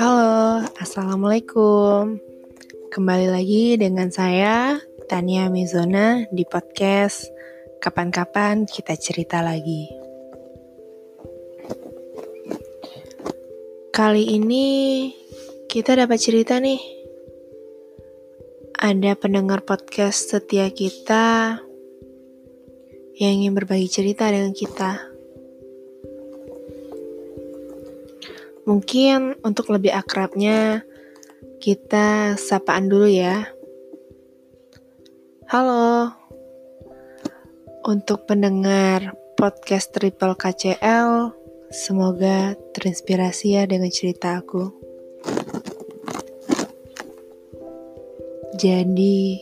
Halo, Assalamualaikum. Kembali lagi dengan saya, Tania Mizona, di podcast Kapan-Kapan Kita Cerita Lagi. Kali ini kita dapat cerita nih. Ada pendengar podcast setia kita yang ingin berbagi cerita dengan kita. Mungkin untuk lebih akrabnya, kita sapaan dulu ya. Halo. Untuk pendengar podcast Triple KCL, semoga terinspirasi ya dengan cerita aku. Jadi,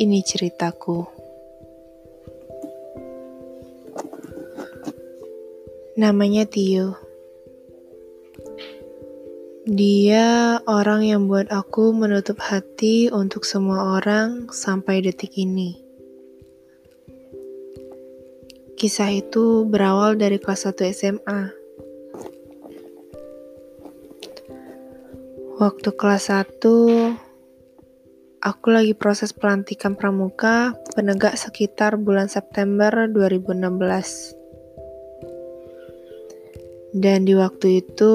ini ceritaku. Namanya Tio. Dia orang yang buat aku menutup hati untuk semua orang sampai detik ini. Kisah itu berawal dari kelas 1 SMA. Waktu kelas 1, aku lagi proses pelantikan pramuka penegak sekitar bulan September 2016. Dan di waktu itu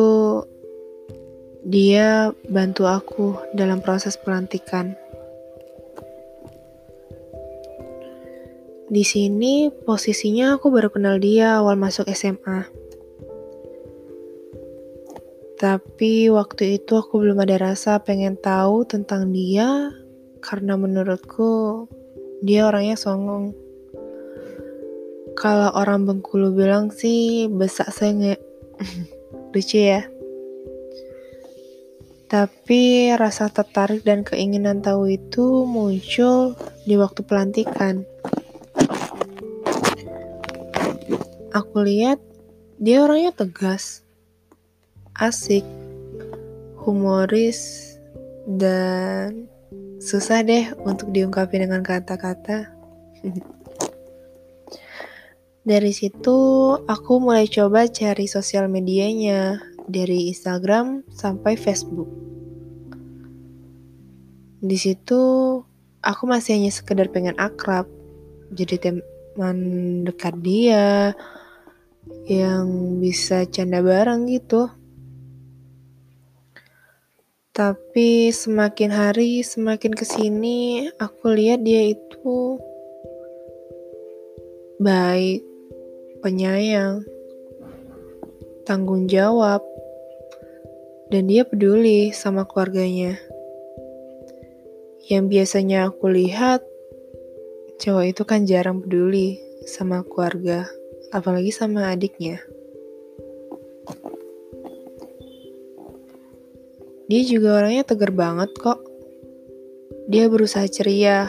dia bantu aku dalam proses pelantikan. Di sini posisinya aku baru kenal dia awal masuk SMA. Tapi waktu itu aku belum ada rasa pengen tahu tentang dia karena menurutku dia orangnya songong. Kalau orang Bengkulu bilang sih besak senge. Lucu ya. Tapi rasa tertarik dan keinginan tahu itu muncul di waktu pelantikan. Aku lihat dia orangnya tegas, asik, humoris, dan susah deh untuk diungkapin dengan kata-kata. Dari situ aku mulai coba cari sosial medianya, dari Instagram sampai Facebook. Di situ aku masih hanya sekedar pengen akrab, jadi teman dekat dia yang bisa canda bareng gitu. Tapi semakin hari semakin ke sini aku lihat dia itu baik, penyayang, tanggung jawab, dan dia peduli sama keluarganya. Yang biasanya aku lihat, cowok itu kan jarang peduli sama keluarga, apalagi sama adiknya. Dia juga orangnya tegar banget kok. Dia berusaha ceria,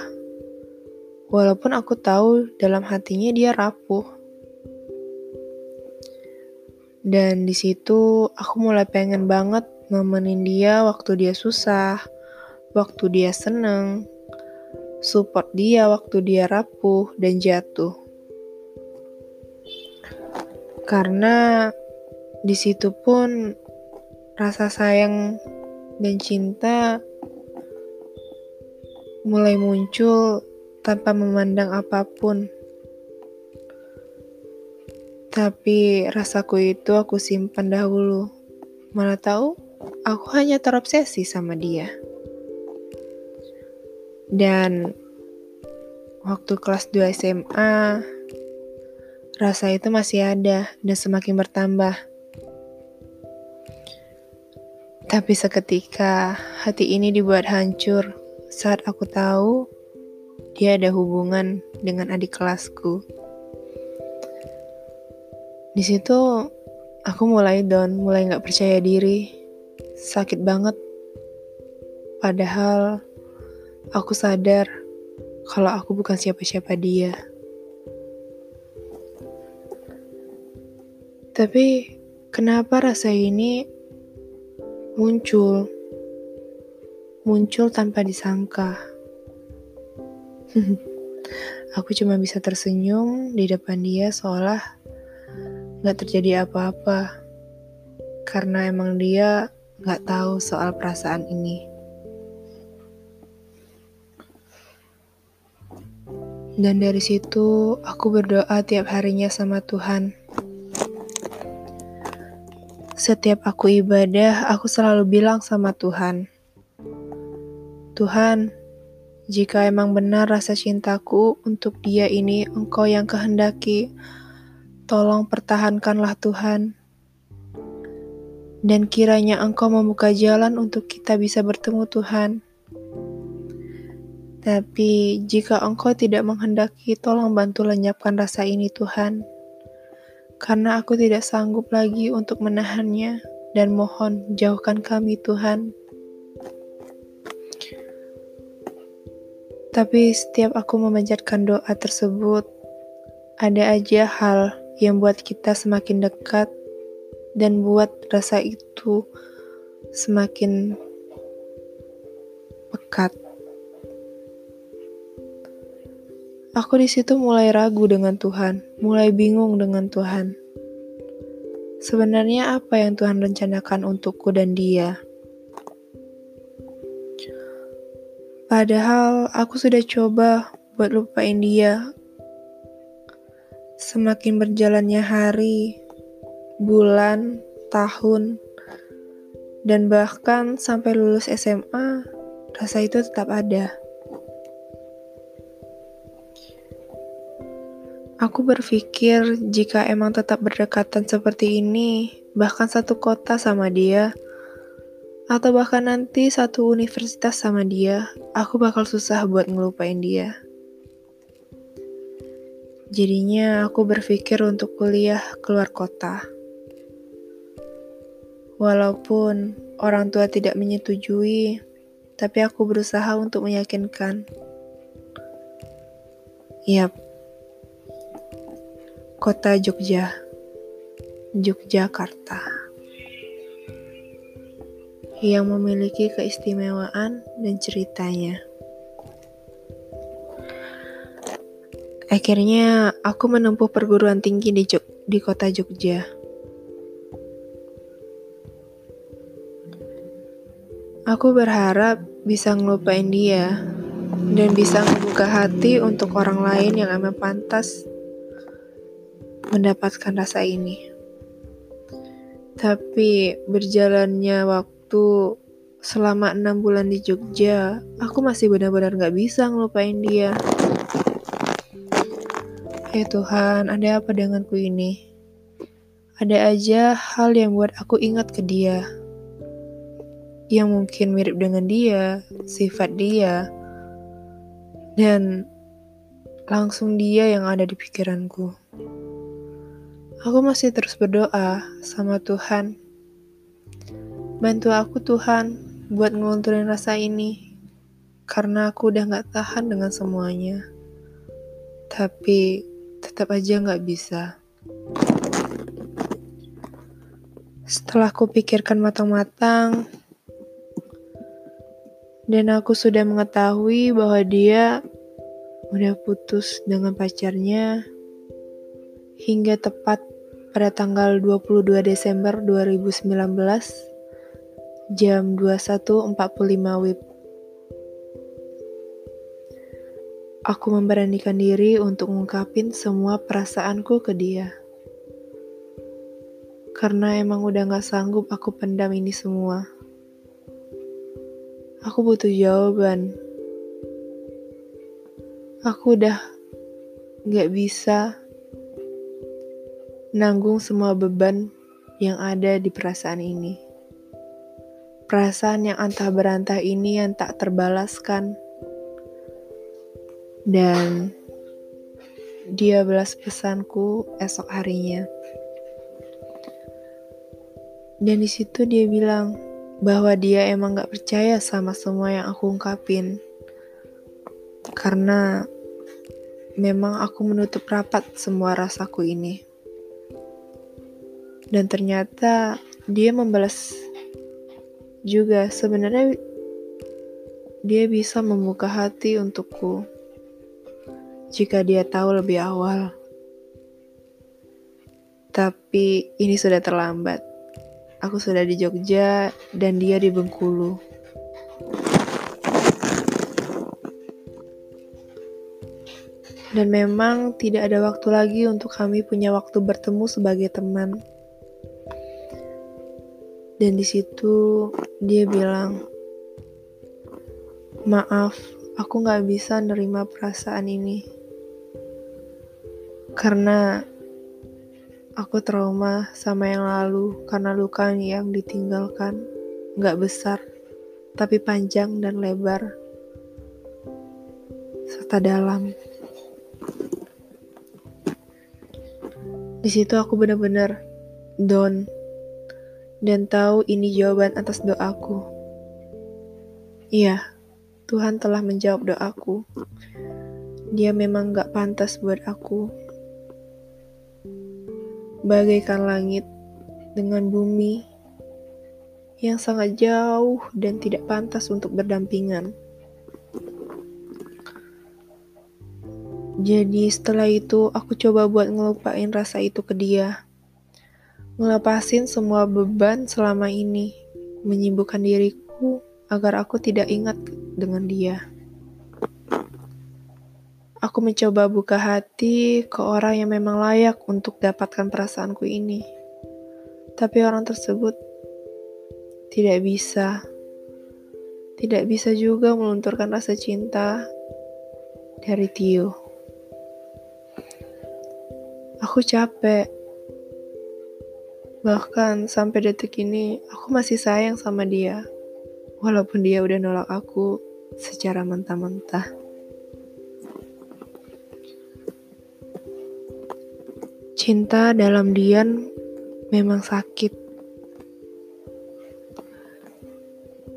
walaupun aku tahu dalam hatinya dia rapuh. Dan di situ aku mulai pengen banget nemenin dia waktu dia susah, waktu dia seneng, support dia waktu dia rapuh dan jatuh. Karena di situ pun rasa sayang dan cinta mulai muncul tanpa memandang apa pun. Tapi rasaku itu aku simpan dahulu. Mana tahu aku hanya terobsesi sama dia. Dan waktu kelas 2 SMA, rasa itu masih ada dan semakin bertambah. Tapi seketika hati ini dibuat hancur saat aku tahu dia ada hubungan dengan adik kelasku. Di situ aku mulai down, mulai nggak percaya diri sakit banget. Padahal aku sadar kalau aku bukan siapa-siapa dia. Tapi kenapa rasa ini muncul? Muncul tanpa disangka. aku cuma bisa tersenyum di depan dia seolah gak terjadi apa-apa. Karena emang dia gak tahu soal perasaan ini. Dan dari situ aku berdoa tiap harinya sama Tuhan. Setiap aku ibadah, aku selalu bilang sama Tuhan, Tuhan, jika emang benar rasa cintaku untuk dia ini engkau yang kehendaki, tolong pertahankanlah Tuhan. Dan kiranya engkau membuka jalan untuk kita bisa bertemu Tuhan. Tapi jika engkau tidak menghendaki, tolong bantu lenyapkan rasa ini Tuhan. Karena aku tidak sanggup lagi untuk menahannya dan mohon jauhkan kami Tuhan. Tapi setiap aku memanjatkan doa tersebut, ada aja hal yang buat kita semakin dekat dan buat rasa itu semakin pekat. Aku di situ mulai ragu dengan Tuhan, mulai bingung dengan Tuhan. Sebenarnya apa yang Tuhan rencanakan untukku dan dia? Padahal aku sudah coba buat lupain dia. Semakin berjalannya hari, bulan, tahun, dan bahkan sampai lulus SMA, rasa itu tetap ada. Aku berpikir jika emang tetap berdekatan seperti ini, bahkan satu kota sama dia, atau bahkan nanti satu universitas sama dia, aku bakal susah buat ngelupain dia. Jadinya aku berpikir untuk kuliah keluar kota. Walaupun orang tua tidak menyetujui, tapi aku berusaha untuk meyakinkan. Yap, Kota Jogja, Yogyakarta, yang memiliki keistimewaan dan ceritanya. Akhirnya, aku menempuh perguruan tinggi di, Jog di kota Jogja. Aku berharap bisa ngelupain dia dan bisa membuka hati untuk orang lain yang emang pantas mendapatkan rasa ini. Tapi berjalannya waktu selama enam bulan di Jogja, aku masih benar-benar gak bisa ngelupain dia. Ya Tuhan, ada apa denganku ini? Ada aja hal yang buat aku ingat ke dia. Yang mungkin mirip dengan dia, sifat dia, dan langsung dia yang ada di pikiranku. Aku masih terus berdoa sama Tuhan. Bantu aku Tuhan buat ngelunturin rasa ini. Karena aku udah gak tahan dengan semuanya. Tapi tetap aja gak bisa. Setelah aku pikirkan matang-matang, dan aku sudah mengetahui bahwa dia udah putus dengan pacarnya hingga tepat pada tanggal 22 Desember 2019 jam 21.45 WIB. Aku memberanikan diri untuk mengungkapin semua perasaanku ke dia. Karena emang udah gak sanggup aku pendam ini semua. Aku butuh jawaban. Aku udah gak bisa nanggung semua beban yang ada di perasaan ini. Perasaan yang antah berantah ini yang tak terbalaskan. Dan dia balas pesanku esok harinya. Dan di situ dia bilang bahwa dia emang gak percaya sama semua yang aku ungkapin. Karena memang aku menutup rapat semua rasaku ini. Dan ternyata dia membalas juga sebenarnya dia bisa membuka hati untukku jika dia tahu lebih awal. Tapi ini sudah terlambat. Aku sudah di Jogja dan dia di Bengkulu. Dan memang tidak ada waktu lagi untuk kami punya waktu bertemu sebagai teman. Dan di situ dia bilang, maaf, aku gak bisa nerima perasaan ini. Karena aku trauma sama yang lalu karena luka yang ditinggalkan gak besar, tapi panjang dan lebar serta dalam. Di situ aku benar-benar down dan tahu ini jawaban atas doaku. Iya, Tuhan telah menjawab doaku. Dia memang gak pantas buat aku. Bagaikan langit dengan bumi yang sangat jauh dan tidak pantas untuk berdampingan. Jadi setelah itu aku coba buat ngelupain rasa itu ke dia. Ngelepasin semua beban selama ini, menyibukkan diriku agar aku tidak ingat dengan dia. Aku mencoba buka hati ke orang yang memang layak untuk dapatkan perasaanku ini. Tapi orang tersebut tidak bisa. Tidak bisa juga melunturkan rasa cinta dari Tio. Aku capek. Bahkan sampai detik ini, aku masih sayang sama dia. Walaupun dia udah nolak aku secara mentah-mentah. Cinta dalam diam memang sakit.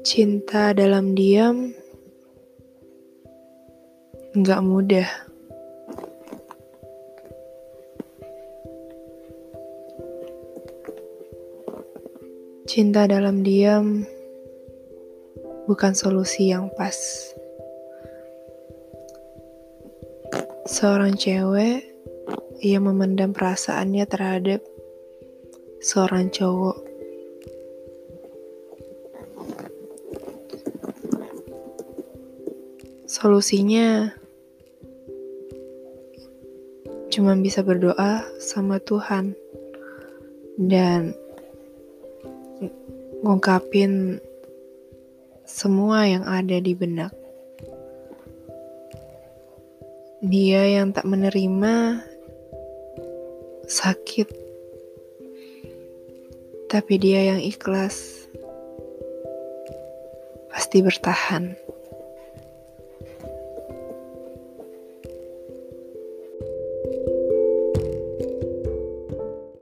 Cinta dalam diam nggak mudah. Cinta dalam diam bukan solusi yang pas. Seorang cewek yang memendam perasaannya terhadap seorang cowok. Solusinya cuma bisa berdoa sama Tuhan dan ngungkapin semua yang ada di benak. Dia yang tak menerima sakit, tapi dia yang ikhlas pasti bertahan.